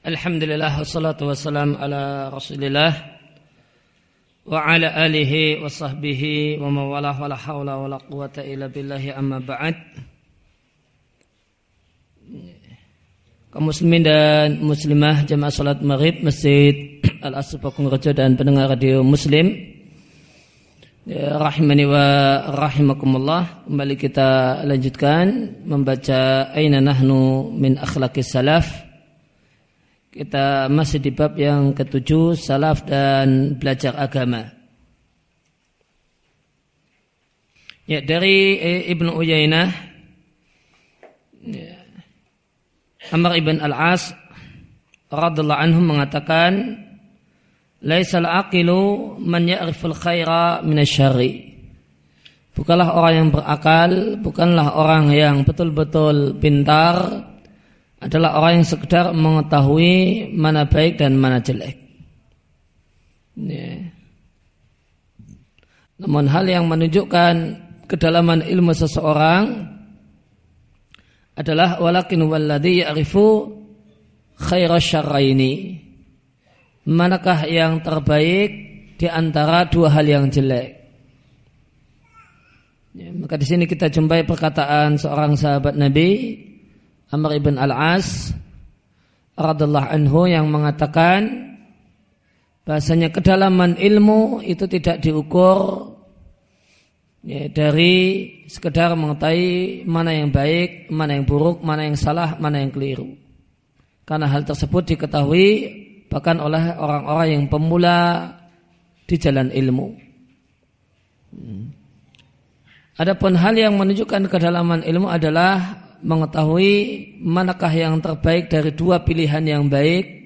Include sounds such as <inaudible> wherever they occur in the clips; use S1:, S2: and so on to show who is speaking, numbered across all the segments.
S1: Alhamdulillah wassalatu wassalam ala Rasulillah wa ala alihi wa sahbihi wa mawalah wa la hawla wa la quwata illa billahi amma ba'd. Kaum muslimin dan muslimah jemaah salat maghrib Masjid Al-Asr Pakung Rejo dan pendengar radio muslim. Ya, rahimani wa rahimakumullah kembali kita lanjutkan membaca aina nahnu min akhlaqis salaf kita masih di bab yang ketujuh salaf dan belajar agama. Ya dari Ibnu Uyainah. Ya, Amr ibn Al-As radhiallahu anhu mengatakan Laisal aqilu man ya'riful khaira minasyari Bukanlah orang yang berakal, bukanlah orang yang betul-betul pintar adalah orang yang sekedar mengetahui mana baik dan mana jelek. Ya. Namun hal yang menunjukkan kedalaman ilmu seseorang adalah walakin walladhi ya'rifu khaira syarraini. Manakah yang terbaik di antara dua hal yang jelek? Ya, maka di sini kita jumpai perkataan seorang sahabat Nabi Amr ibn al-As radhiallahu anhu yang mengatakan bahasanya kedalaman ilmu itu tidak diukur ya, dari sekedar mengetahui mana yang baik, mana yang buruk, mana yang salah, mana yang keliru. Karena hal tersebut diketahui bahkan oleh orang-orang yang pemula di jalan ilmu. Hmm. Adapun hal yang menunjukkan kedalaman ilmu adalah mengetahui manakah yang terbaik dari dua pilihan yang baik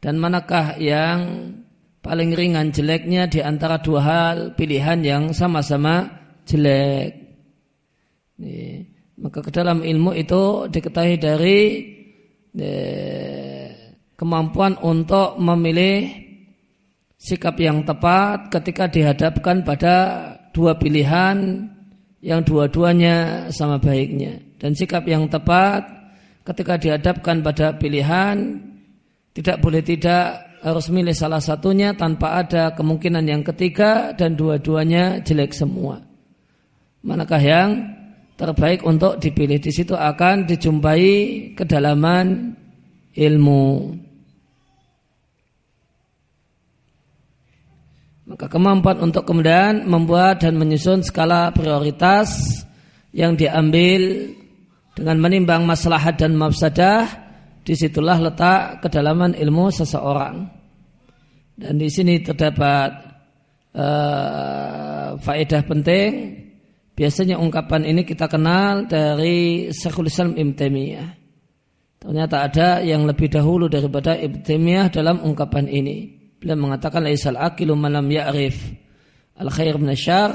S1: dan manakah yang paling ringan jeleknya di antara dua hal pilihan yang sama-sama jelek. Maka ke dalam ilmu itu diketahui dari eh, kemampuan untuk memilih sikap yang tepat ketika dihadapkan pada dua pilihan yang dua-duanya sama baiknya dan sikap yang tepat ketika dihadapkan pada pilihan tidak boleh tidak harus milih salah satunya tanpa ada kemungkinan yang ketiga dan dua-duanya jelek semua. Manakah yang terbaik untuk dipilih di situ akan dijumpai kedalaman ilmu. Maka kemampuan untuk kemudian membuat dan menyusun skala prioritas yang diambil dengan menimbang maslahat dan mafsadah di situlah letak kedalaman ilmu seseorang. Dan di sini terdapat uh, faedah penting. Biasanya ungkapan ini kita kenal dari Syekhul Islam Ibn Taimiyah. Ternyata ada yang lebih dahulu daripada Ibn Taimiyah dalam ungkapan ini. Beliau mengatakan laisal akilu malam ya'rif al khair min syar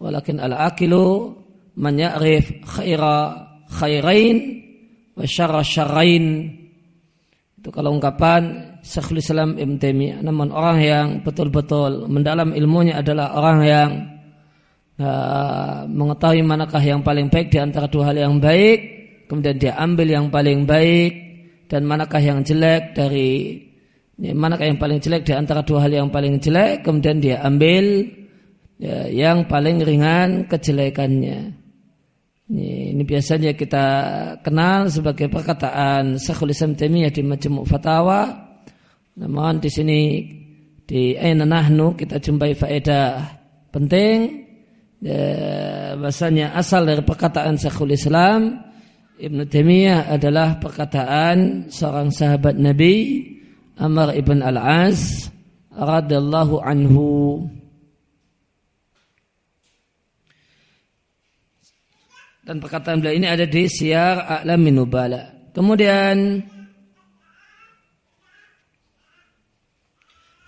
S1: walakin al akilu man ya'rif khaira khairain wa syarra syarrain. Itu kalau ungkapan Syekhul Islam Ibn Taimiyah. Namun orang yang betul-betul mendalam ilmunya adalah orang yang uh, mengetahui manakah yang paling baik di antara dua hal yang baik kemudian dia ambil yang paling baik dan manakah yang jelek dari ya, manakah yang paling jelek di antara dua hal yang paling jelek kemudian dia ambil ya, yang paling ringan kejelekannya ini, biasanya kita kenal sebagai perkataan Syekhul Islam Taimiyah di Majmu' Fatawa. Namun di sini di Aina Nahnu kita jumpai faedah penting ya, bahasanya asal dari perkataan Syekhul Islam Ibn Taimiyah adalah perkataan seorang sahabat Nabi Amr ibn Al-As radhiyallahu anhu. Dan perkataan beliau ini ada di Syiar A'lamin Nubala. Kemudian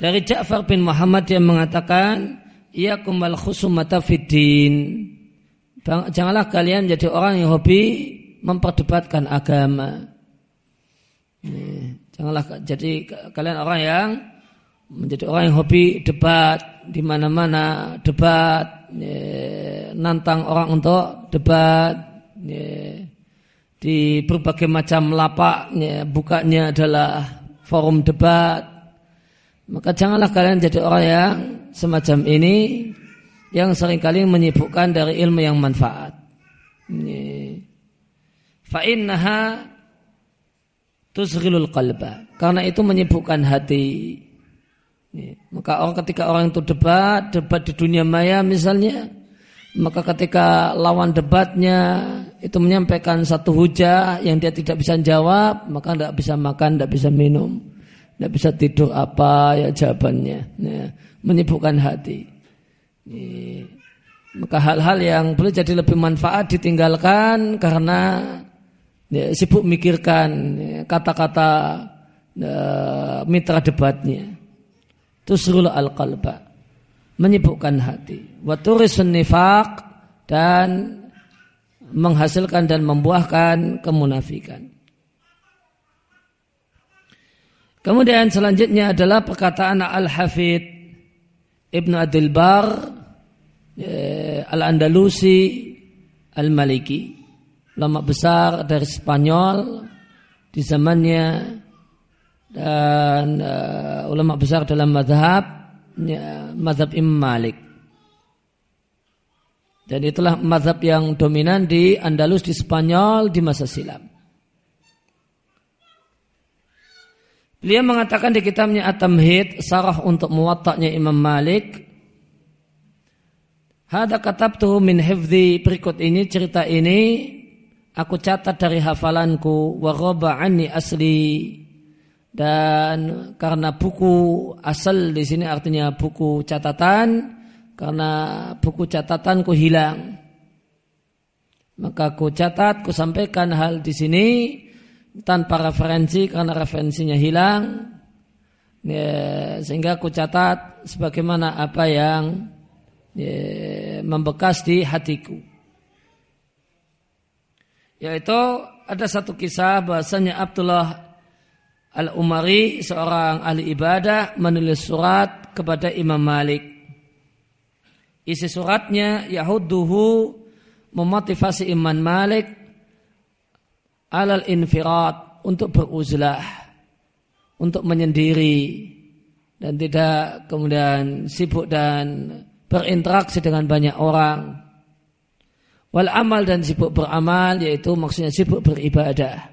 S1: dari Ja'far bin Muhammad yang mengatakan, "Ya kumal khusumata fiddin." Janganlah kalian menjadi orang yang hobi memperdebatkan agama. Janganlah jadi kalian orang yang menjadi orang yang hobi debat di mana-mana debat ya, nantang orang untuk debat ya, di berbagai macam lapak ya, bukanya adalah forum debat. Maka janganlah kalian jadi orang yang semacam ini yang sering kali menyibukkan dari ilmu yang manfaat. Fa'innaha tusghilul qalba. Karena itu menyibukkan hati. Maka orang ketika orang itu debat, debat di dunia maya misalnya, maka ketika lawan debatnya itu menyampaikan satu hujah yang dia tidak bisa jawab, maka tidak bisa makan, tidak bisa minum, tidak bisa tidur apa ya jawabannya, ya, menyibukkan hati. Ya, maka hal-hal yang boleh jadi lebih manfaat ditinggalkan karena ya, sibuk mikirkan ya, kata-kata ya, mitra debatnya. Tusrul al-qalba menyibukkan hati. Waturisun nifak dan menghasilkan dan membuahkan kemunafikan. Kemudian selanjutnya adalah perkataan Al-Hafidh Ibnu Adil Bar eh, Al-Andalusi Al-Maliki Lama besar dari Spanyol di zamannya dan uh, ulama besar dalam madhab ya, mazhab Imam Malik. Dan itulah mazhab yang dominan di Andalus di Spanyol di masa silam. Beliau mengatakan di kitabnya At-Tamhid sarah untuk muwatta'nya Imam Malik Hada katabtuhu min hifzi berikut ini cerita ini aku catat dari hafalanku wa anni asli dan karena buku asal di sini artinya buku catatan karena buku catatanku hilang. Maka ku catat ku sampaikan hal di sini tanpa referensi karena referensinya hilang. Ya, sehingga ku catat sebagaimana apa yang ya, membekas di hatiku. Yaitu ada satu kisah bahasanya Abdullah Al-Umari seorang ahli ibadah menulis surat kepada Imam Malik. Isi suratnya Yahuduhu memotivasi Imam Malik alal infirat untuk beruzlah, untuk menyendiri dan tidak kemudian sibuk dan berinteraksi dengan banyak orang. Wal amal dan sibuk beramal yaitu maksudnya sibuk beribadah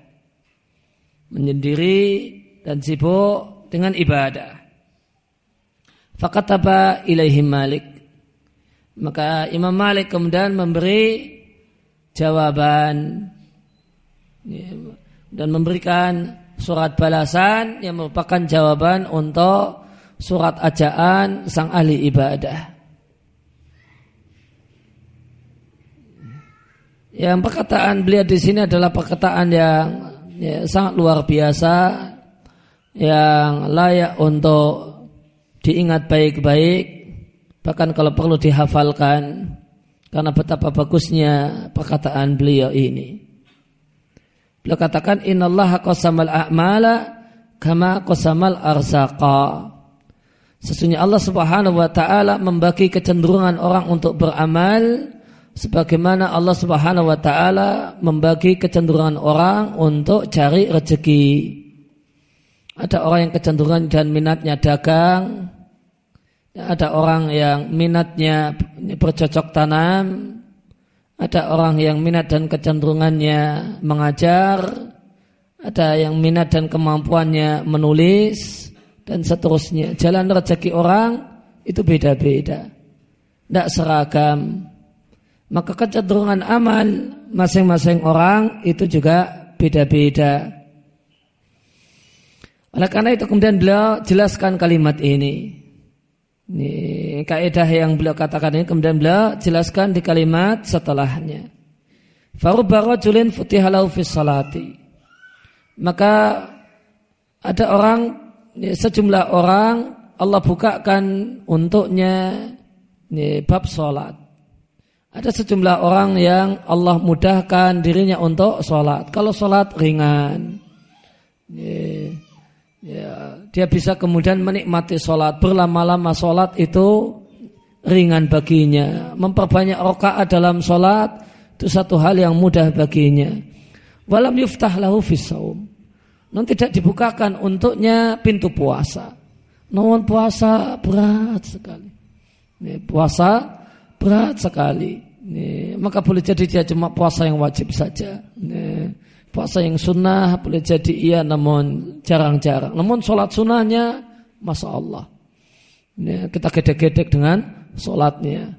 S1: menyendiri dan sibuk dengan ibadah. Fakataba ilaihi Malik. Maka Imam Malik kemudian memberi jawaban ya, dan memberikan surat balasan yang merupakan jawaban untuk surat ajaan sang ahli ibadah. Yang perkataan beliau di sini adalah perkataan yang ya, sangat luar biasa yang layak untuk diingat baik-baik bahkan kalau perlu dihafalkan karena betapa bagusnya perkataan beliau ini. Beliau katakan innallaha qasamal a'mala kama qasamal arzaqa. Sesungguhnya Allah Subhanahu wa taala membagi kecenderungan orang untuk beramal sebagaimana Allah Subhanahu wa taala membagi kecenderungan orang untuk cari rezeki. Ada orang yang kecenderungan dan minatnya dagang, ada orang yang minatnya bercocok tanam, ada orang yang minat dan kecenderungannya mengajar, ada yang minat dan kemampuannya menulis, dan seterusnya. Jalan rezeki orang itu beda-beda. Tidak seragam maka kecenderungan amal masing-masing orang itu juga beda-beda. Oleh karena itu kemudian beliau jelaskan kalimat ini. Ini kaidah yang beliau katakan ini kemudian beliau jelaskan di kalimat setelahnya. Farubba rajulin futihalau fi salati. Maka ada orang sejumlah orang Allah bukakan untuknya ini, bab salat. Ada sejumlah orang yang Allah mudahkan dirinya untuk sholat. Kalau sholat ringan, ya, ya, dia bisa kemudian menikmati sholat. Berlama-lama sholat itu ringan baginya. Memperbanyak rokaat dalam sholat itu satu hal yang mudah baginya. Walam yuftah lahu fisawum. non tidak dibukakan untuknya pintu puasa. Non puasa berat sekali. Puasa berat sekali. Ini, maka boleh jadi dia cuma puasa yang wajib saja. Ini, puasa yang sunnah boleh jadi iya namun jarang-jarang. Namun sholat sunnahnya, masya Allah. Ini, kita gedek-gedek dengan sholatnya.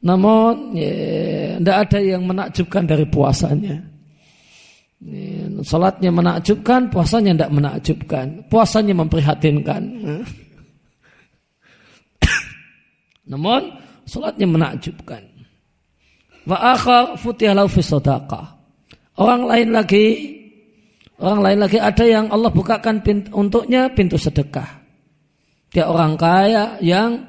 S1: Namun tidak ada yang menakjubkan dari puasanya. Salatnya menakjubkan, puasanya tidak menakjubkan. Puasanya memprihatinkan. <coughs> Namun salatnya menakjubkan. Wa akhar futih fi sadaqah. Orang lain lagi orang lain lagi ada yang Allah bukakan pintu, untuknya pintu sedekah. Dia orang kaya yang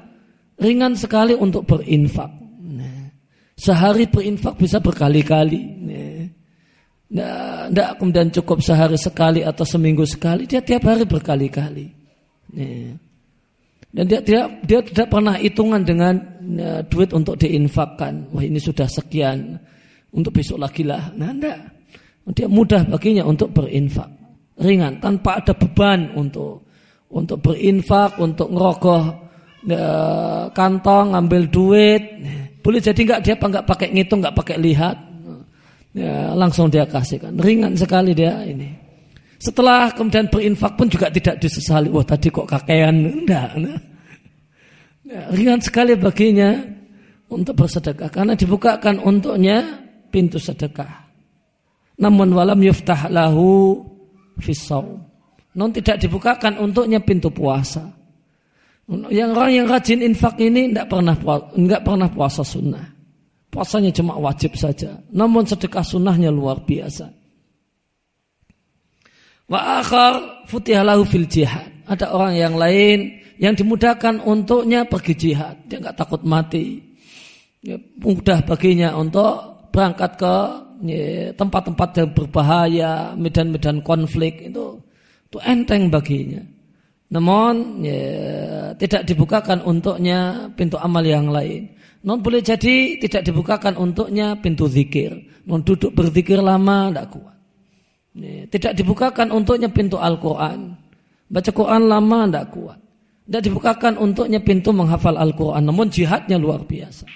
S1: ringan sekali untuk berinfak. Nah, sehari berinfak bisa berkali-kali. Nah, tidak kemudian cukup sehari sekali atau seminggu sekali, dia tiap hari berkali-kali. Dan dia tidak dia tidak pernah hitungan dengan ya, duit untuk diinfakkan. Wah ini sudah sekian untuk besok lagi lah. Nah, enggak. Dia mudah baginya untuk berinfak, ringan tanpa ada beban untuk untuk berinfak, untuk ngerogoh ya, kantong, ngambil duit. Boleh jadi enggak dia enggak pakai ngitung, enggak pakai lihat ya, langsung dia kasihkan. Ringan sekali dia ini. Setelah kemudian berinfak pun juga tidak disesali. Wah tadi kok kakean. Enggak. Nah. Ringan sekali baginya untuk bersedekah. Karena dibukakan untuknya pintu sedekah. Namun walam yuftah lahu fisau. Non tidak dibukakan untuknya pintu puasa. Yang orang yang rajin infak ini tidak pernah enggak pernah puasa sunnah. Puasanya cuma wajib saja. Namun sedekah sunnahnya luar biasa. Wa akhar futihalahu fil jihad. Ada orang yang lain yang dimudahkan untuknya pergi jihad. Dia nggak takut mati. Ya, mudah baginya untuk berangkat ke ya, tempat-tempat yang berbahaya, medan-medan konflik itu itu enteng baginya. Namun ya, tidak dibukakan untuknya pintu amal yang lain. Non boleh jadi tidak dibukakan untuknya pintu zikir. Non duduk berzikir lama tidak kuat. Tidak dibukakan untuknya pintu Al-Quran. Baca Quran lama tidak kuat. Tidak dibukakan untuknya pintu menghafal Al-Quran. Namun jihadnya luar biasa.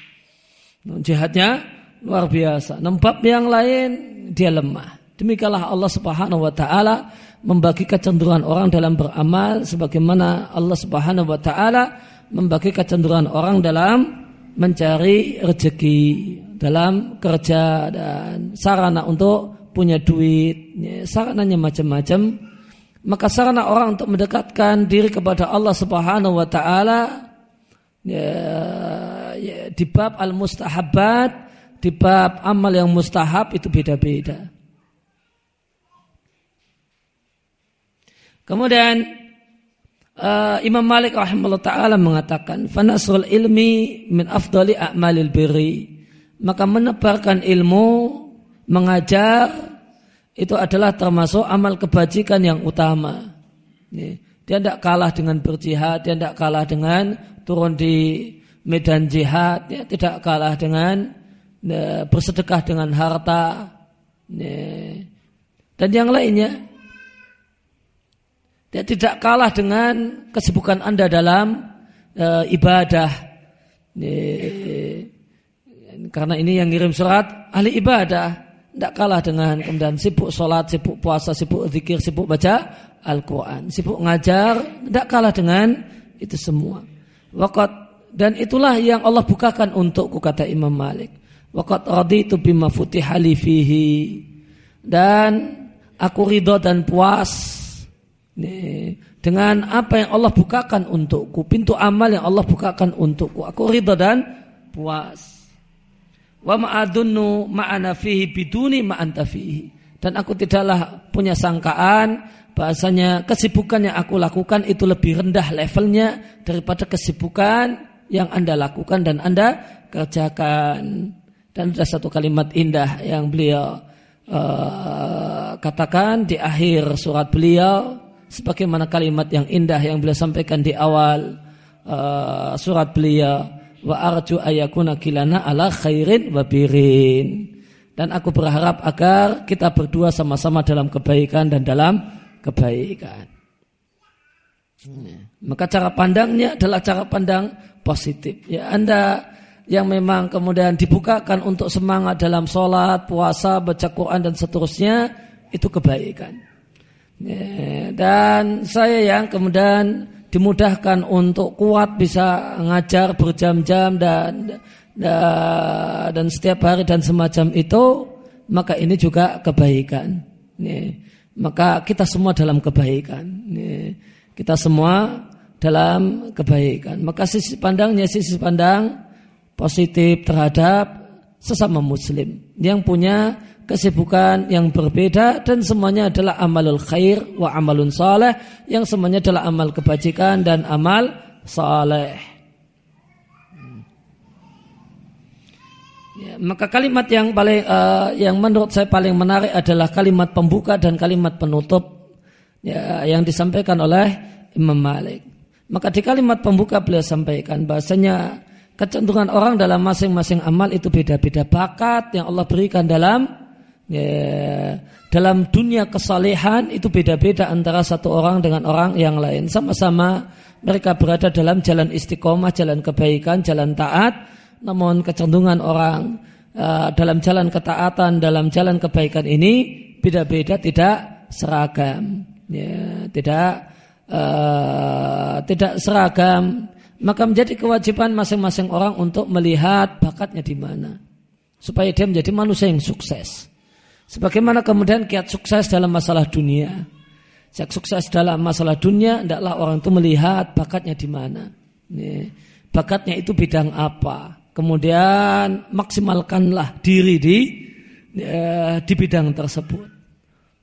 S1: Jihadnya luar biasa. Nembab yang lain dia lemah. Demikianlah Allah Subhanahu wa taala membagi kecenderungan orang dalam beramal sebagaimana Allah Subhanahu wa taala membagi kecenderungan orang dalam mencari rezeki dalam kerja dan sarana untuk punya duit, ya, sarananya macam-macam. Maka sarana orang untuk mendekatkan diri kepada Allah Subhanahu wa taala ya, ya, di bab al-mustahabat, di bab amal yang mustahab itu beda-beda. Kemudian Uh, Imam Malik rahimahullah taala mengatakan, "Fanasrul ilmi min afdali a'malil birri." Maka menebarkan ilmu, mengajar itu adalah termasuk amal kebajikan yang utama. Dia tidak kalah dengan berjihad, dia tidak kalah dengan turun di medan jihad, dia tidak kalah dengan ya, bersedekah dengan harta dan yang lainnya. Dia tidak kalah dengan kesibukan Anda dalam e, ibadah. E, karena ini yang ngirim surat ahli ibadah. Tidak kalah dengan kemudian sibuk sholat, sibuk puasa, sibuk zikir, sibuk baca Al-Quran. Sibuk ngajar, tidak kalah dengan itu semua. Wakat dan itulah yang Allah bukakan untukku kata Imam Malik. Wakat raditu bima futihali fihi. Dan aku ridho dan puas dengan apa yang Allah bukakan untukku, pintu amal yang Allah bukakan untukku. Aku ridha dan puas. Wa ma'adunnu ma'ana fihi biduni ma'anta fihi. Dan aku tidaklah punya sangkaan bahasanya kesibukan yang aku lakukan itu lebih rendah levelnya daripada kesibukan yang Anda lakukan dan Anda kerjakan. Dan ada satu kalimat indah yang beliau uh, katakan di akhir surat beliau sebagaimana kalimat yang indah yang beliau sampaikan di awal uh, surat beliau wa arju ayakuna kilana ala khairin wa birin dan aku berharap agar kita berdua sama-sama dalam kebaikan dan dalam kebaikan. Maka cara pandangnya adalah cara pandang positif. Ya, Anda yang memang kemudian dibukakan untuk semangat dalam sholat, puasa, baca Quran dan seterusnya itu kebaikan. Ya, dan saya yang kemudian dimudahkan untuk kuat bisa ngajar berjam-jam dan dan setiap hari dan semacam itu maka ini juga kebaikan. Maka kita semua dalam kebaikan. Kita semua dalam kebaikan. Maka sisi pandangnya sisi pandang positif terhadap sesama muslim yang punya kesibukan yang berbeda dan semuanya adalah amalul khair wa amalun saleh yang semuanya adalah amal kebajikan dan amal saleh. Ya, maka kalimat yang paling uh, yang menurut saya paling menarik adalah kalimat pembuka dan kalimat penutup ya, yang disampaikan oleh Imam Malik. Maka di kalimat pembuka beliau sampaikan bahasanya kecenderungan orang dalam masing-masing amal itu beda-beda bakat yang Allah berikan dalam ya, dalam dunia kesalehan itu beda-beda antara satu orang dengan orang yang lain. Sama-sama mereka berada dalam jalan istiqomah, jalan kebaikan, jalan taat. Namun kecenderungan orang uh, dalam jalan ketaatan, dalam jalan kebaikan ini beda-beda tidak seragam ya, tidak uh, tidak seragam, maka menjadi kewajiban masing-masing orang untuk melihat bakatnya di mana supaya dia menjadi manusia yang sukses. Sebagaimana kemudian kiat sukses dalam masalah dunia. Kiat sukses dalam masalah dunia, hendaklah orang itu melihat bakatnya di mana. Ya, bakatnya itu bidang apa. Kemudian maksimalkanlah diri di ya, di bidang tersebut.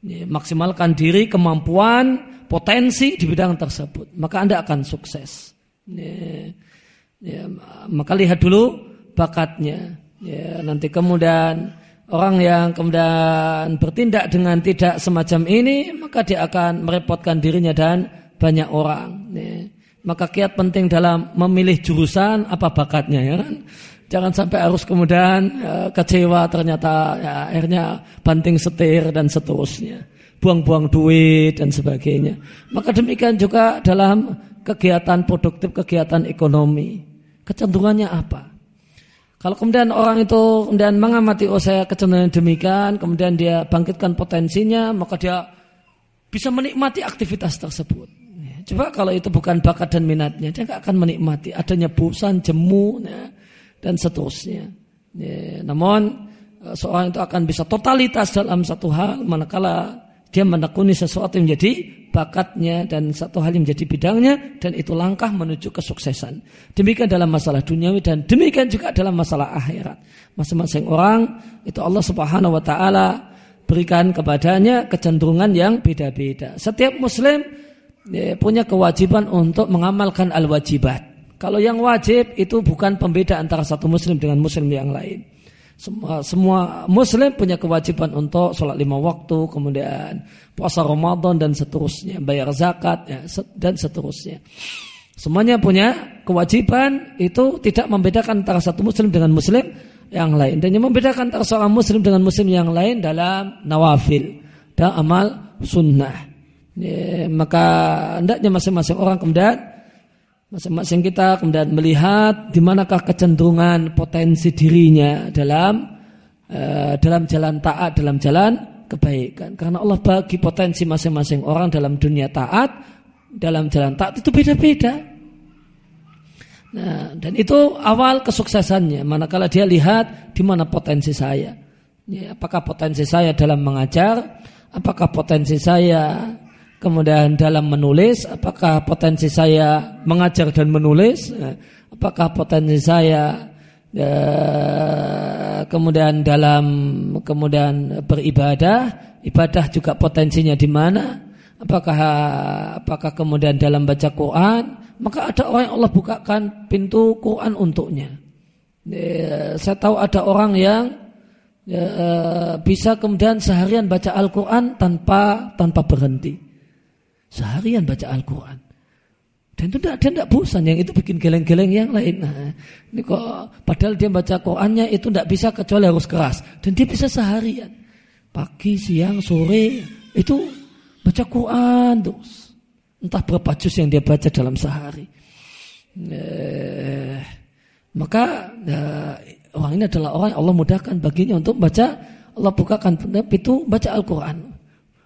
S1: Maksimalkan diri, kemampuan, potensi di bidang tersebut. Maka Anda akan sukses. Maka lihat dulu bakatnya. Ya, nanti kemudian orang yang kemudian bertindak dengan tidak semacam ini, maka dia akan merepotkan dirinya dan banyak orang. Ya. Maka kiat penting dalam memilih jurusan apa bakatnya ya kan? Jangan sampai harus kemudian ya, kecewa ternyata ya, akhirnya banting setir dan seterusnya. Buang-buang duit dan sebagainya. Maka demikian juga dalam kegiatan produktif, kegiatan ekonomi. Kecenderungannya apa? Kalau kemudian orang itu kemudian mengamati oh saya kecenderungan demikian, kemudian dia bangkitkan potensinya, maka dia bisa menikmati aktivitas tersebut. Ya, coba kalau itu bukan bakat dan minatnya, dia nggak akan menikmati adanya bosan, jemu, ya, dan seterusnya. Ya, namun eh, seorang itu akan bisa totalitas dalam satu hal manakala dia menekuni sesuatu yang menjadi bakatnya dan satu hal yang menjadi bidangnya dan itu langkah menuju kesuksesan. Demikian dalam masalah duniawi dan demikian juga dalam masalah akhirat. Masing-masing orang itu Allah Subhanahu wa taala berikan kepadanya kecenderungan yang beda-beda. Setiap muslim ya, punya kewajiban untuk mengamalkan al-wajibat. Kalau yang wajib itu bukan pembeda antara satu muslim dengan muslim yang lain. Semua, semua muslim punya kewajiban untuk sholat lima waktu, kemudian puasa Ramadan dan seterusnya, bayar zakat ya, dan seterusnya. Semuanya punya kewajiban itu tidak membedakan antara satu muslim dengan muslim yang lain. Dan yang membedakan antara seorang muslim dengan muslim yang lain dalam nawafil dan amal sunnah. Ya, maka hendaknya masing-masing orang kemudian Masing-masing kita kemudian melihat di manakah kecenderungan potensi dirinya dalam uh, dalam jalan taat, dalam jalan kebaikan. Karena Allah bagi potensi masing-masing orang dalam dunia taat, dalam jalan taat itu beda-beda. Nah, dan itu awal kesuksesannya. Manakala dia lihat di mana potensi saya. Ya, apakah potensi saya dalam mengajar? Apakah potensi saya Kemudian dalam menulis, apakah potensi saya mengajar dan menulis? Ya, apakah potensi saya ya, kemudian dalam kemudian beribadah, ibadah juga potensinya di mana? Apakah apakah kemudian dalam baca Quran? Maka ada orang yang Allah bukakan pintu Quran untuknya. Ya, saya tahu ada orang yang ya, bisa kemudian seharian baca Al-Quran tanpa tanpa berhenti Seharian baca Al-Quran. Dan itu tidak, dia tidak bosan, yang itu bikin geleng-geleng yang lain. Nah, ini kok padahal dia baca Qurannya itu tidak bisa kecuali harus keras. Dan dia bisa seharian. Pagi, siang, sore, itu baca Quran terus. Entah berapa juz yang dia baca dalam sehari. Eh, maka ya, orang ini adalah orang yang Allah mudahkan baginya untuk baca Allah bukakan pintu baca Al-Quran.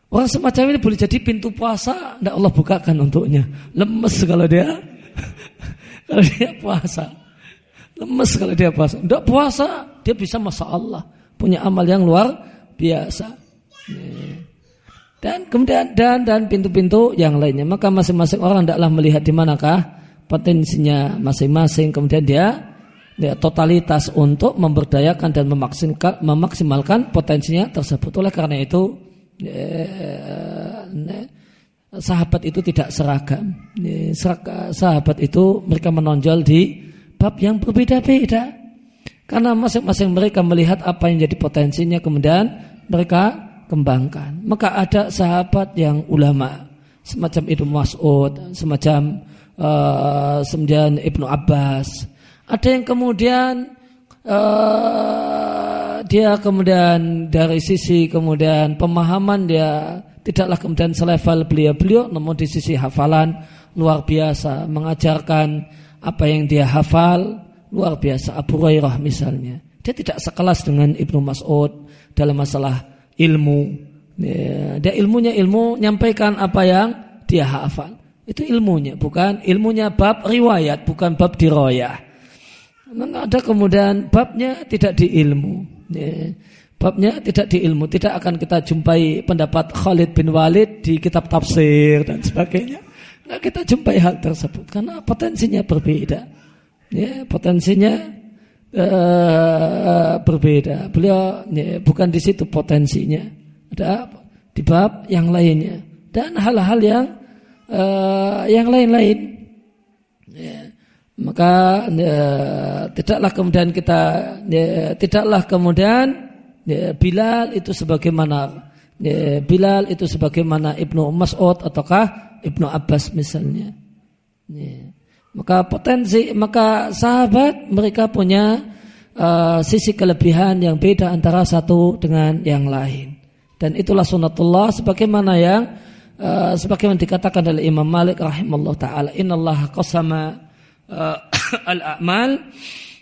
S1: Orang semacam ini boleh jadi pintu puasa, tidak Allah bukakan untuknya. Lemes kalau dia, <laughs> kalau dia puasa. Lemes kalau dia puasa. Tidak puasa, dia bisa masa Allah. Punya amal yang luar biasa. Dan kemudian dan dan pintu-pintu yang lainnya. Maka masing-masing orang tidaklah melihat di manakah potensinya masing-masing. Kemudian dia ya, totalitas untuk memberdayakan dan memaksimalkan, memaksimalkan potensinya tersebut. Oleh karena itu sahabat itu tidak seragam. Sahabat itu mereka menonjol di bab yang berbeda-beda. Karena masing-masing mereka melihat apa yang jadi potensinya kemudian mereka kembangkan. Maka ada sahabat yang ulama semacam Ibnu Mas'ud, semacam uh, semacam Ibnu Abbas, ada yang kemudian dia kemudian dari sisi kemudian pemahaman dia tidaklah kemudian selevel beliau-beliau namun di sisi hafalan luar biasa mengajarkan apa yang dia hafal luar biasa. Abu Hurairah misalnya. Dia tidak sekelas dengan Ibnu Mas'ud dalam masalah ilmu. Ya, dia ilmunya ilmu nyampaikan apa yang dia hafal. Itu ilmunya bukan ilmunya bab riwayat bukan bab diroyah. Ada kemudian babnya tidak di ilmu. Ya. Babnya tidak di ilmu. Tidak akan kita jumpai pendapat Khalid bin Walid di kitab tafsir dan sebagainya. Nah, kita jumpai hal tersebut karena potensinya berbeda. Ya, potensinya uh, berbeda. Beliau ya, bukan di situ potensinya. Ada di bab yang lainnya dan hal-hal yang uh, yang lain-lain. Ya maka ya, tidaklah kemudian kita ya, tidaklah kemudian ya, Bilal itu sebagaimana ya, Bilal itu sebagaimana Ibnu Mas'ud ataukah Ibnu Abbas misalnya. Ya. maka potensi maka sahabat mereka punya uh, sisi kelebihan yang beda antara satu dengan yang lain. Dan itulah sunatullah sebagaimana yang uh, sebagaimana dikatakan oleh Imam Malik rahimahullah taala. Innallaha qasama uh, <coughs> al-a'mal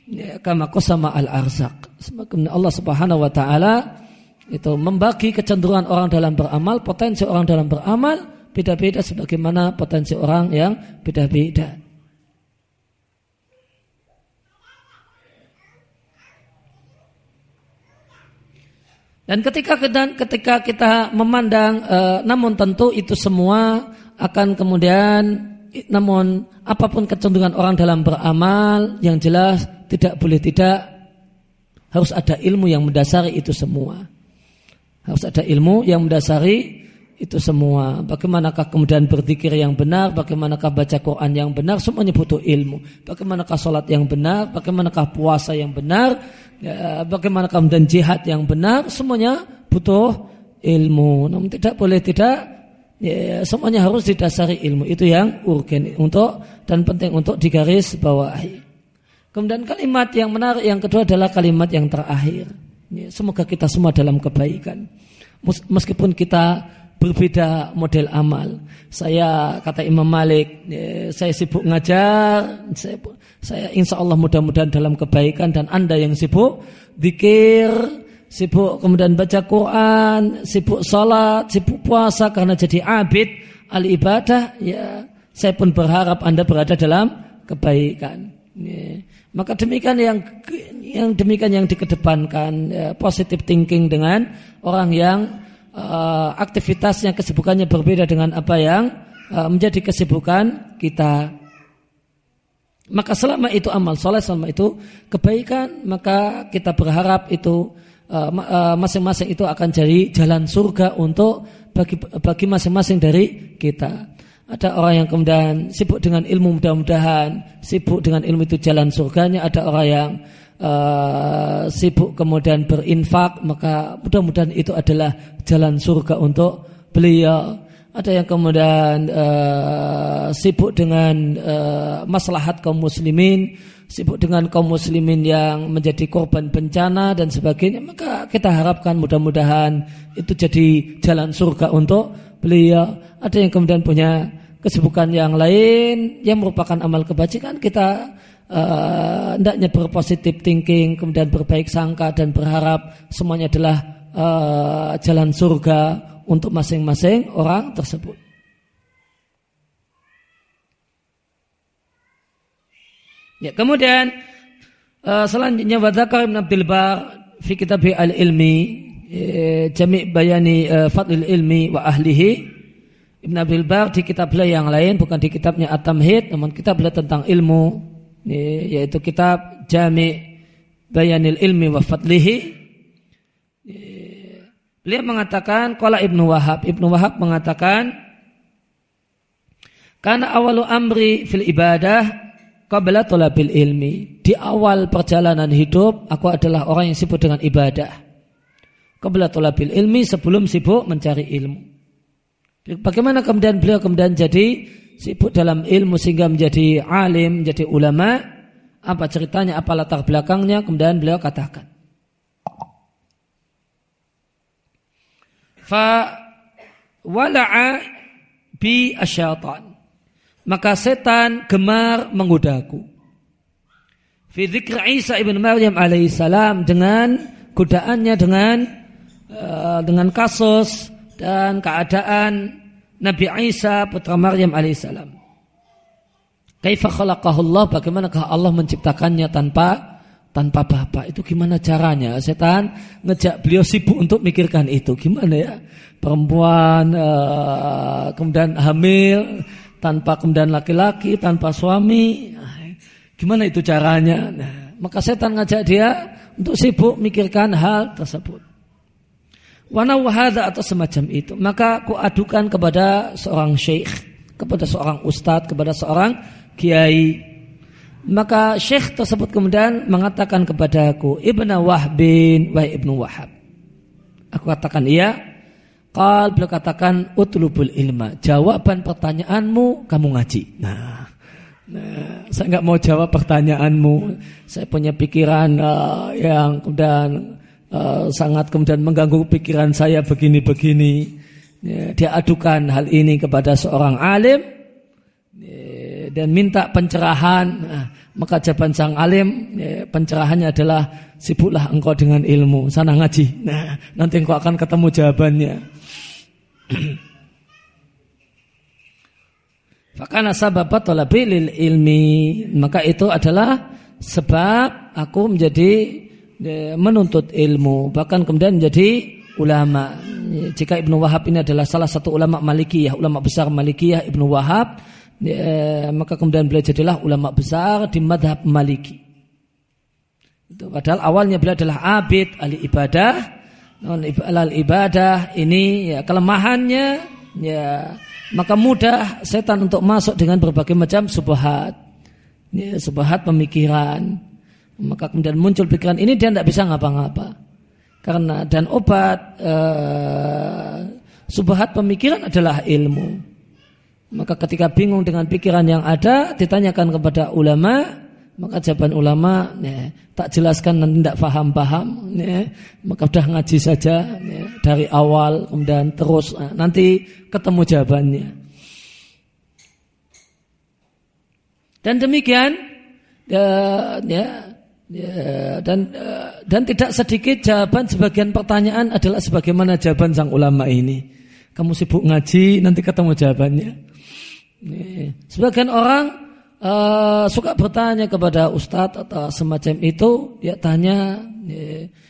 S1: ya, kama qasama al-arzaq. Semakin Allah Subhanahu wa taala itu membagi kecenderungan orang dalam beramal, potensi orang dalam beramal beda-beda sebagaimana potensi orang yang beda-beda. Dan ketika kita, ketika kita memandang, e, namun tentu itu semua akan kemudian namun apa pun kecenderungan orang dalam beramal yang jelas tidak boleh tidak harus ada ilmu yang mendasari itu semua. Harus ada ilmu yang mendasari itu semua. Bagaimanakah kemudian berzikir yang benar, bagaimanakah baca Quran yang benar, semuanya butuh ilmu. Bagaimanakah sholat yang benar, bagaimanakah puasa yang benar, ya, bagaimanakah kemudian jihad yang benar, semuanya butuh ilmu. Namun tidak boleh tidak ya, semuanya harus didasari ilmu itu yang urgen untuk dan penting untuk digaris bawahi. Kemudian kalimat yang menarik yang kedua adalah kalimat yang terakhir. Ya, semoga kita semua dalam kebaikan. Meskipun kita berbeda model amal. Saya kata Imam Malik, ya, saya sibuk ngajar, saya, saya insya Allah mudah-mudahan dalam kebaikan dan anda yang sibuk zikir, sibuk kemudian baca Quran, sibuk salat, sibuk puasa karena jadi abid al ibadah, ya saya pun berharap Anda berada dalam kebaikan. Ya. Maka demikian yang yang demikian yang dikedepankan ya, positive thinking dengan orang yang uh, aktivitasnya kesibukannya berbeda dengan apa yang uh, menjadi kesibukan kita. Maka selama itu amal soleh, selama itu kebaikan, maka kita berharap itu masing-masing itu akan jadi jalan surga untuk bagi bagi masing-masing dari kita. Ada orang yang kemudian sibuk dengan ilmu mudah-mudahan sibuk dengan ilmu itu jalan surganya. Ada orang yang uh, sibuk kemudian berinfak maka mudah-mudahan itu adalah jalan surga untuk beliau. ada yang kemudian uh, sibuk dengan uh, maslahat kaum muslimin, sibuk dengan kaum muslimin yang menjadi korban bencana dan sebagainya, maka kita harapkan mudah-mudahan itu jadi jalan surga untuk beliau. Ada yang kemudian punya kesibukan yang lain yang merupakan amal kebajikan, kita uh, hendaknya berpositif thinking, kemudian berbaik sangka dan berharap semuanya adalah uh, jalan surga untuk masing-masing orang tersebut. Ya, kemudian uh, selanjutnya wadakar Ibn Abdul Bar fi kitab al-ilmi uh, jami' bayani uh, fadlil ilmi wa ahlihi. Ibn Abdul Bar di kitab beliau yang lain bukan di kitabnya At-Tamhid namun kitab beliau tentang ilmu yaitu kitab Jami' Bayanil Ilmi wa Fadlihi. Beliau mengatakan Kala Ibnu Wahab. Ibnu Wahab mengatakan Karena awalu amri fil ibadah Qabla tolabil ilmi Di awal perjalanan hidup Aku adalah orang yang sibuk dengan ibadah. Qabla tolabil ilmi Sebelum sibuk mencari ilmu. Bagaimana kemudian beliau kemudian jadi Sibuk dalam ilmu sehingga menjadi alim Menjadi ulama? Apa ceritanya, apa latar belakangnya? Kemudian beliau katakan. Fa wala'a bi asyaitan maka setan gemar menggodaku. Fi Isa ibn Maryam alaihissalam dengan godaannya dengan uh, dengan kasus dan keadaan Nabi Isa putra Maryam alaihissalam kaifa Allah? Bagaimanakah Allah menciptakannya tanpa tanpa bapak itu gimana caranya? Setan ngejak beliau sibuk untuk mikirkan itu. Gimana ya? Perempuan uh, kemudian hamil tanpa kemudian laki-laki tanpa suami. Gimana itu caranya? Nah, maka setan ngajak dia untuk sibuk mikirkan hal tersebut. Wana wahada atau semacam itu. Maka aku adukan kepada seorang syekh kepada seorang ustadz kepada seorang kiai. Maka syekh tersebut kemudian mengatakan kepadaku, Ibnu Wahbin wa Ibnu Wahab. Aku katakan iya. Qal beliau katakan utlubul ilma. Jawaban pertanyaanmu kamu ngaji. Nah, nah saya nggak mau jawab pertanyaanmu. Saya punya pikiran uh, yang kemudian uh, sangat kemudian mengganggu pikiran saya begini-begini. Ya, dia adukan hal ini kepada seorang alim dan minta pencerahan nah, maka jawaban sang alim ya, pencerahannya adalah sibuklah engkau dengan ilmu sana ngaji. Nah nanti engkau akan ketemu jawabannya. <clears throat> Fakana sababat talabi lil ilmi. Maka itu adalah sebab aku menjadi ya, menuntut ilmu bahkan kemudian menjadi ulama. Jika Ibnu Wahab ini adalah salah satu ulama Malikiyah ulama besar Malikiyah Ibnu Wahab ya, maka kemudian beliau jadilah ulama besar di madhab maliki. Itu, padahal awalnya beliau adalah abid, ahli ibadah. Non ibadah ini ya kelemahannya ya maka mudah setan untuk masuk dengan berbagai macam subhat. Ya, subhat pemikiran. Maka kemudian muncul pikiran ini dia tidak bisa ngapa-ngapa. Karena dan obat uh, subhat pemikiran adalah ilmu. Maka ketika bingung dengan pikiran yang ada, ditanyakan kepada ulama, maka jawaban ulama ya, tak jelaskan nanti tidak paham-paham, ya, maka sudah ngaji saja ya, dari awal kemudian terus nah, nanti ketemu jawabannya. Dan demikian ya, ya, ya dan dan tidak sedikit jawaban sebagian pertanyaan adalah sebagaimana jawaban sang ulama ini. Kamu sibuk ngaji, nanti ketemu jawabannya. Sebagian orang uh, suka bertanya kepada ustadz atau semacam itu, dia tanya,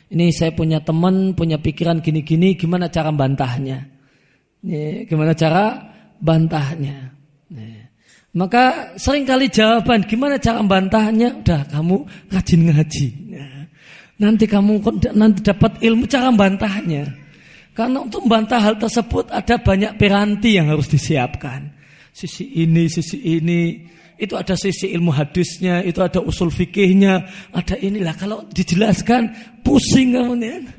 S1: ini saya punya teman, punya pikiran gini-gini, gimana cara bantahnya? Gimana cara bantahnya? Maka sering kali jawaban gimana cara bantahnya? Udah kamu rajin ngaji. Nanti kamu nanti dapat ilmu cara bantahnya. Karena untuk membantah hal tersebut ada banyak piranti yang harus disiapkan sisi ini, sisi ini. Itu ada sisi ilmu hadisnya, itu ada usul fikihnya, ada inilah. Kalau dijelaskan pusing kemudian.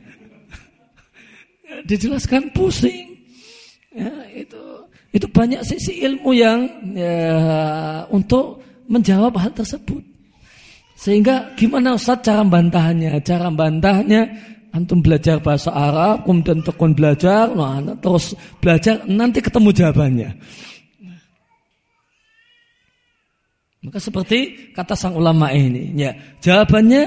S1: <laughs> dijelaskan pusing. Ya, itu Itu banyak sisi ilmu yang ya, untuk menjawab hal tersebut. Sehingga gimana Ustaz cara bantahannya? Cara bantahannya antum belajar bahasa Arab, kemudian tekun belajar, nah, terus belajar, nanti ketemu jawabannya. Maka seperti kata sang ulama ini, ya jawabannya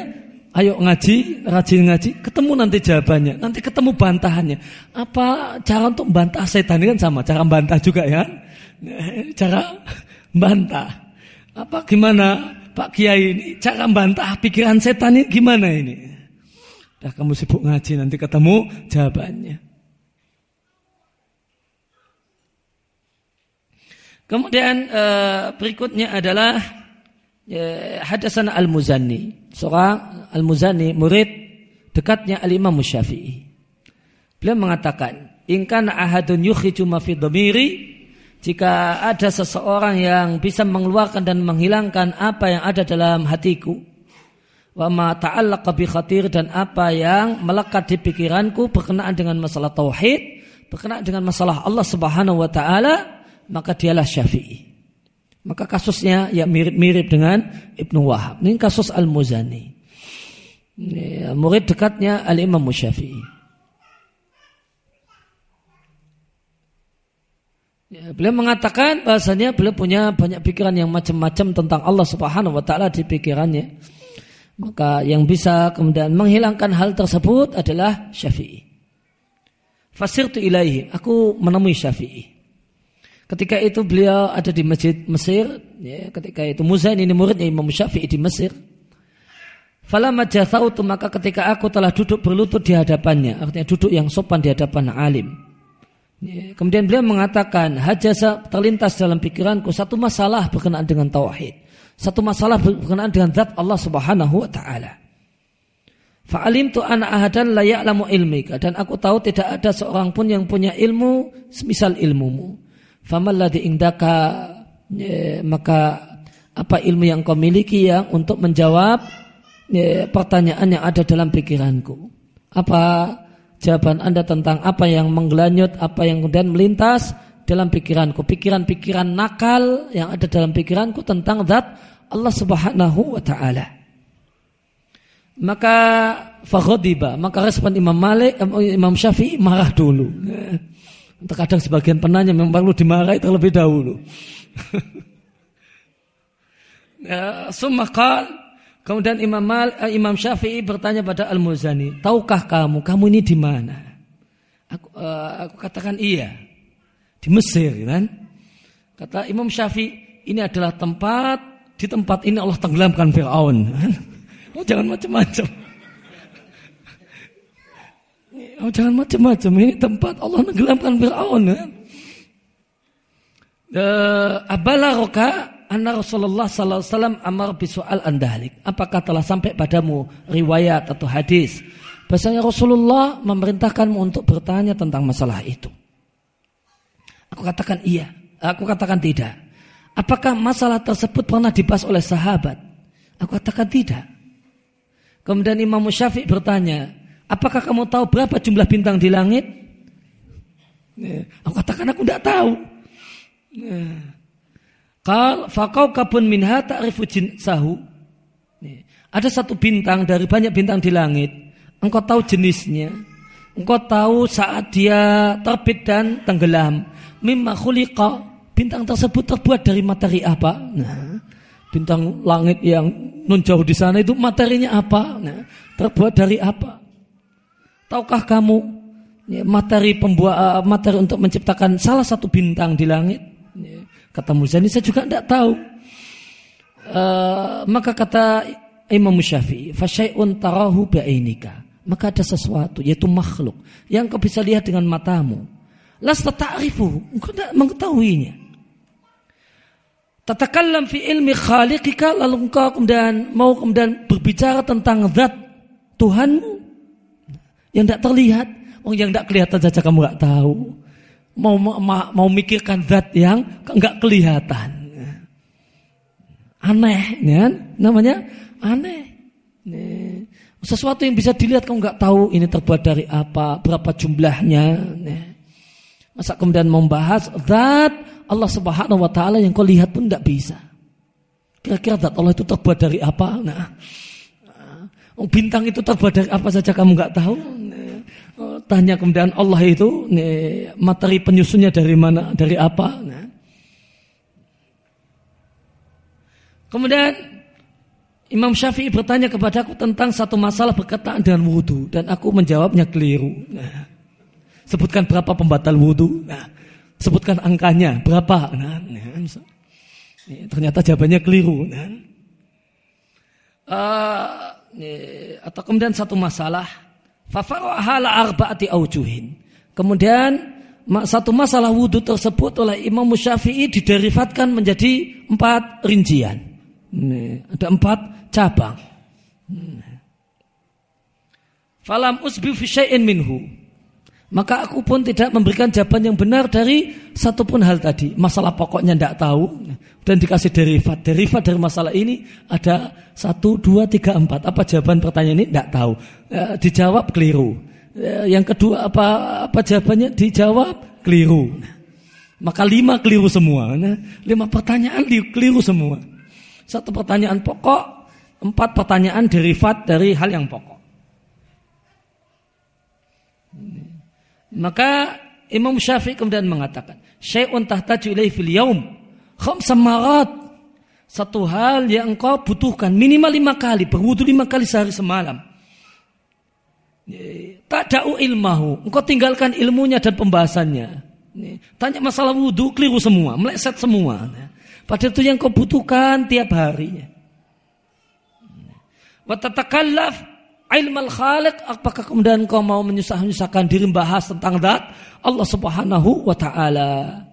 S1: ayo ngaji, rajin ngaji, ketemu nanti jawabannya, nanti ketemu bantahannya. Apa cara untuk bantah setan ini kan sama, cara bantah juga ya, <laughs> cara bantah. Apa gimana Pak Kiai ini cara bantah pikiran setan ini gimana ini? Dah kamu sibuk ngaji nanti ketemu jawabannya. Kemudian uh, berikutnya adalah uh, Hadasan Al-Muzani. Seorang Al-Muzani murid dekatnya Al-Imam Syafi'i. Beliau mengatakan, "Ingkan ahadun yukhriju ma fi dhamiri" Jika ada seseorang yang bisa mengeluarkan dan menghilangkan apa yang ada dalam hatiku, wa ma ta'allaqa bi khatir dan apa yang melekat di pikiranku berkenaan dengan masalah tauhid, berkenaan dengan masalah Allah Subhanahu wa taala, maka dialah Syafi'i. Maka kasusnya ya mirip-mirip dengan Ibnu Wahab. Ini kasus Al-Muzani. Ya, murid dekatnya Al-Imam Syafi'i. Ya, beliau mengatakan bahasanya beliau punya banyak pikiran yang macam-macam tentang Allah Subhanahu wa taala di pikirannya. Maka yang bisa kemudian menghilangkan hal tersebut adalah Syafi'i. Fasirtu ilaihi, aku menemui Syafi'i. Ketika itu beliau ada di masjid Mesir, ya, ketika itu Muzain ini muridnya Imam Syafi'i di Mesir. Falamma jathautu maka ketika aku telah duduk berlutut di hadapannya, artinya duduk yang sopan di hadapan alim. Ya, kemudian beliau mengatakan, hajasa terlintas dalam pikiranku satu masalah berkenaan dengan tauhid. Satu masalah berkenaan dengan zat Allah Subhanahu wa taala. Fa'alim tu anak ahadan layak lamu ilmika dan aku tahu tidak ada seorang pun yang punya ilmu semisal ilmumu famalladhi indaka ya, maka apa ilmu yang kau miliki yang untuk menjawab ya, pertanyaan yang ada dalam pikiranku? Apa jawaban anda tentang apa yang menggelanyut apa yang kemudian melintas dalam pikiranku? Pikiran-pikiran nakal yang ada dalam pikiranku tentang zat Allah subhanahu wa ta'ala. Maka faghadiba maka respon Imam Malik Imam Syafi'i marah dulu Terkadang sebagian penanya memang perlu dimarahi terlebih dahulu. <laughs> ya, Sumakal, kemudian Imam Mal, eh, Imam Syafi'i bertanya pada Al Muzani, tahukah kamu kamu ini di mana? Aku, uh, aku katakan iya, di Mesir, kan? Kata Imam Syafi'i, ini adalah tempat di tempat ini Allah tenggelamkan Fir'aun. <laughs> oh, jangan macam-macam. Oh, jangan macam-macam. Ini tempat Allah menggelamkan Fir'aun. Ya. Uh, Abala roka anna Rasulullah sallallahu alaihi wasallam amar bisual andalik. Apakah telah sampai padamu riwayat atau hadis bahasanya Rasulullah memerintahkanmu untuk bertanya tentang masalah itu? Aku katakan iya, aku katakan tidak. Apakah masalah tersebut pernah dibahas oleh sahabat? Aku katakan tidak. Kemudian Imam Syafi'i bertanya, Apakah kamu tahu berapa jumlah bintang di langit? Ya, aku katakan aku tidak tahu. Ya. Kal fakau kabun minha ta'rifu sahu. Ya. Ada satu bintang dari banyak bintang di langit. Engkau tahu jenisnya. Engkau tahu saat dia terbit dan tenggelam. Mimma khuliqa. Bintang tersebut terbuat dari materi apa? Nah, bintang langit yang nun jauh di sana itu materinya apa? Nah, terbuat dari apa? Tahukah kamu ya, materi pembuat uh, materi untuk menciptakan salah satu bintang di langit? Ya, kata Muzani saya juga tidak tahu. Uh, maka kata Imam Syafi'i, "Fasyai'un tarahu bi'ainika." Maka ada sesuatu yaitu makhluk yang kau bisa lihat dengan matamu. Lasta ta'rifu, engkau tidak mengetahuinya. Tatakallam fi ilmi khaliqika lalu engkau kemudian mau kemudian berbicara tentang zat Tuhanmu yang tidak terlihat. Yang tidak kelihatan saja kamu nggak tahu. Mau, mau mau mikirkan zat yang nggak kelihatan. Aneh, ya kan? Namanya aneh. Sesuatu yang bisa dilihat kamu nggak tahu ini terbuat dari apa, berapa jumlahnya. Masa kemudian membahas zat Allah Subhanahu wa taala yang kau lihat pun tidak bisa. Kira-kira zat Allah itu terbuat dari apa? Nah, oh, bintang itu terbuat dari apa saja kamu nggak tahu? Oh, tanya kemudian Allah itu materi penyusunnya dari mana, dari apa? Nah. Kemudian Imam Syafi'i bertanya kepadaku tentang satu masalah berkaitan dengan wudhu dan aku menjawabnya keliru. Nah, sebutkan berapa pembatal wudhu. Nah, sebutkan angkanya berapa. Nah, nah, ternyata jawabannya keliru. Nah. Uh, atau kemudian satu masalah arbaati aujuhin. Kemudian satu masalah wudhu tersebut oleh Imam Syafi'i diderivatkan menjadi empat rincian. Ini, ada empat cabang. Falam usbi fi minhu. Maka aku pun tidak memberikan jawaban yang benar dari satupun hal tadi. Masalah pokoknya tidak tahu. Dan dikasih derivat. Derivat dari masalah ini ada satu, dua, tiga, empat. Apa jawaban pertanyaan ini? Tidak tahu. E, dijawab keliru. E, yang kedua apa apa jawabannya? Dijawab keliru. Maka lima keliru semua. Nah, lima pertanyaan keliru semua. Satu pertanyaan pokok, empat pertanyaan derivat dari hal yang pokok. Maka Imam Syafi'i kemudian mengatakan, syai'un tahtaju ilaihi fil yaum khamsa marat. Satu hal yang engkau butuhkan minimal lima kali, berwudu lima kali sehari semalam. Tak da'u ilmahu, engkau tinggalkan ilmunya dan pembahasannya. Tanya masalah wudhu, keliru semua, meleset semua. Padahal itu yang kau butuhkan tiap harinya. Watatakallaf ilmal khaliq apakah kemudian kau mau menyusah-nyusahkan diri membahas tentang dat Allah Subhanahu wa taala.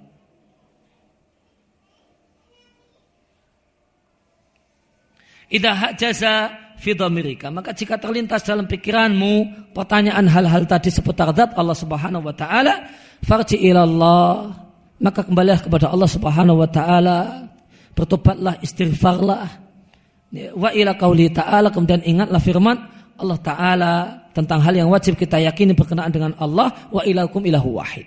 S1: Idza jaza fi dhamirika. Maka jika terlintas dalam pikiranmu pertanyaan hal-hal tadi seputar zat Allah Subhanahu wa taala farji ila Allah maka kembalilah kepada Allah Subhanahu wa taala. Bertobatlah, istighfarlah. Wa ila qauli ta'ala. Kemudian ingatlah firman Allah taala tentang hal yang wajib kita yakini berkenaan dengan Allah wa ilakum ilahu wahid.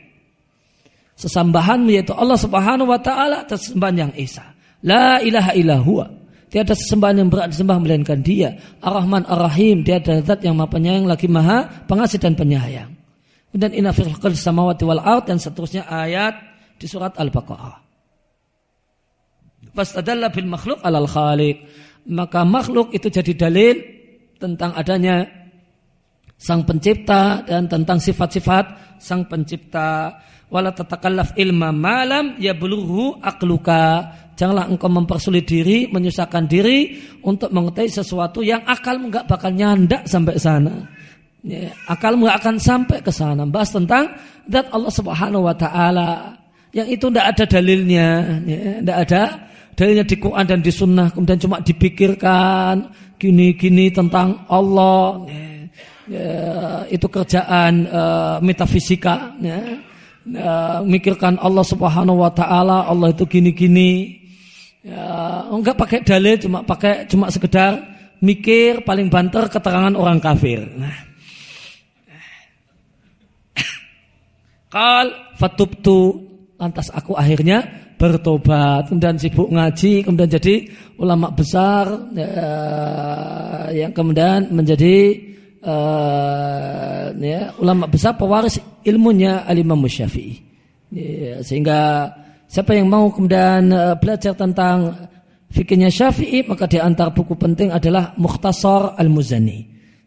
S1: Sesambahanmu yaitu Allah Subhanahu wa taala atas sembahan yang esa. La ilaha illallah. Tiada sesembahan yang berat disembah melainkan Dia. Ar-Rahman Ar-Rahim, Dia adalah zat yang Maha Penyayang lagi Maha Pengasih dan Penyayang. Dan inna fil samawati wal ard dan seterusnya ayat di surat Al-Baqarah. Fastadalla bil makhluk alal khaliq. Maka makhluk itu jadi dalil tentang adanya sang pencipta dan tentang sifat-sifat sang pencipta. Wala tatakallaf ilma malam ya belurhu akluka. Janganlah engkau mempersulit diri, menyusahkan diri untuk mengetahui sesuatu yang akal enggak bakal nyandak sampai sana. Ya, akal enggak akan sampai ke sana. Bahas tentang dat Allah Subhanahu wa taala. Yang itu tidak ada dalilnya, tidak ya, ada dalilnya di Quran dan di Sunnah kemudian cuma dipikirkan gini-gini tentang Allah ya, itu kerjaan uh, metafisika ya. Uh, mikirkan Allah Subhanahu wa taala Allah itu gini-gini ya, enggak pakai dalil cuma pakai cuma sekedar mikir paling banter keterangan orang kafir nah Kal fatubtu lantas aku akhirnya bertobat, kemudian sibuk ngaji, kemudian jadi ulama besar ya, yang kemudian menjadi uh, ya, ulama besar pewaris ilmunya Al-Imam Syafi'i. Ya, sehingga siapa yang mau kemudian uh, belajar tentang fikirnya Syafi'i maka di antara buku penting adalah Mukhtasar Al-Muzani.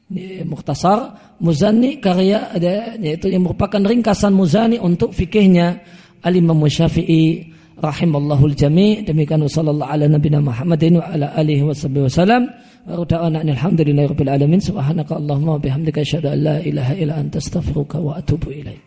S1: Ya, Mukhtasar Muzani karya yaitu yang merupakan ringkasan Muzani untuk fikihnya Al-Imam Syafi'i rahimallahu jami demikian sallallahu ala nabiyina Muhammadin wa ala alihi wasallam wa da'ana alhamdulillahi rabbil alamin. Subhanaka allahumma wa bihamdika asyhadu an la ilaha illa anta astaghfiruka wa atubu ilaik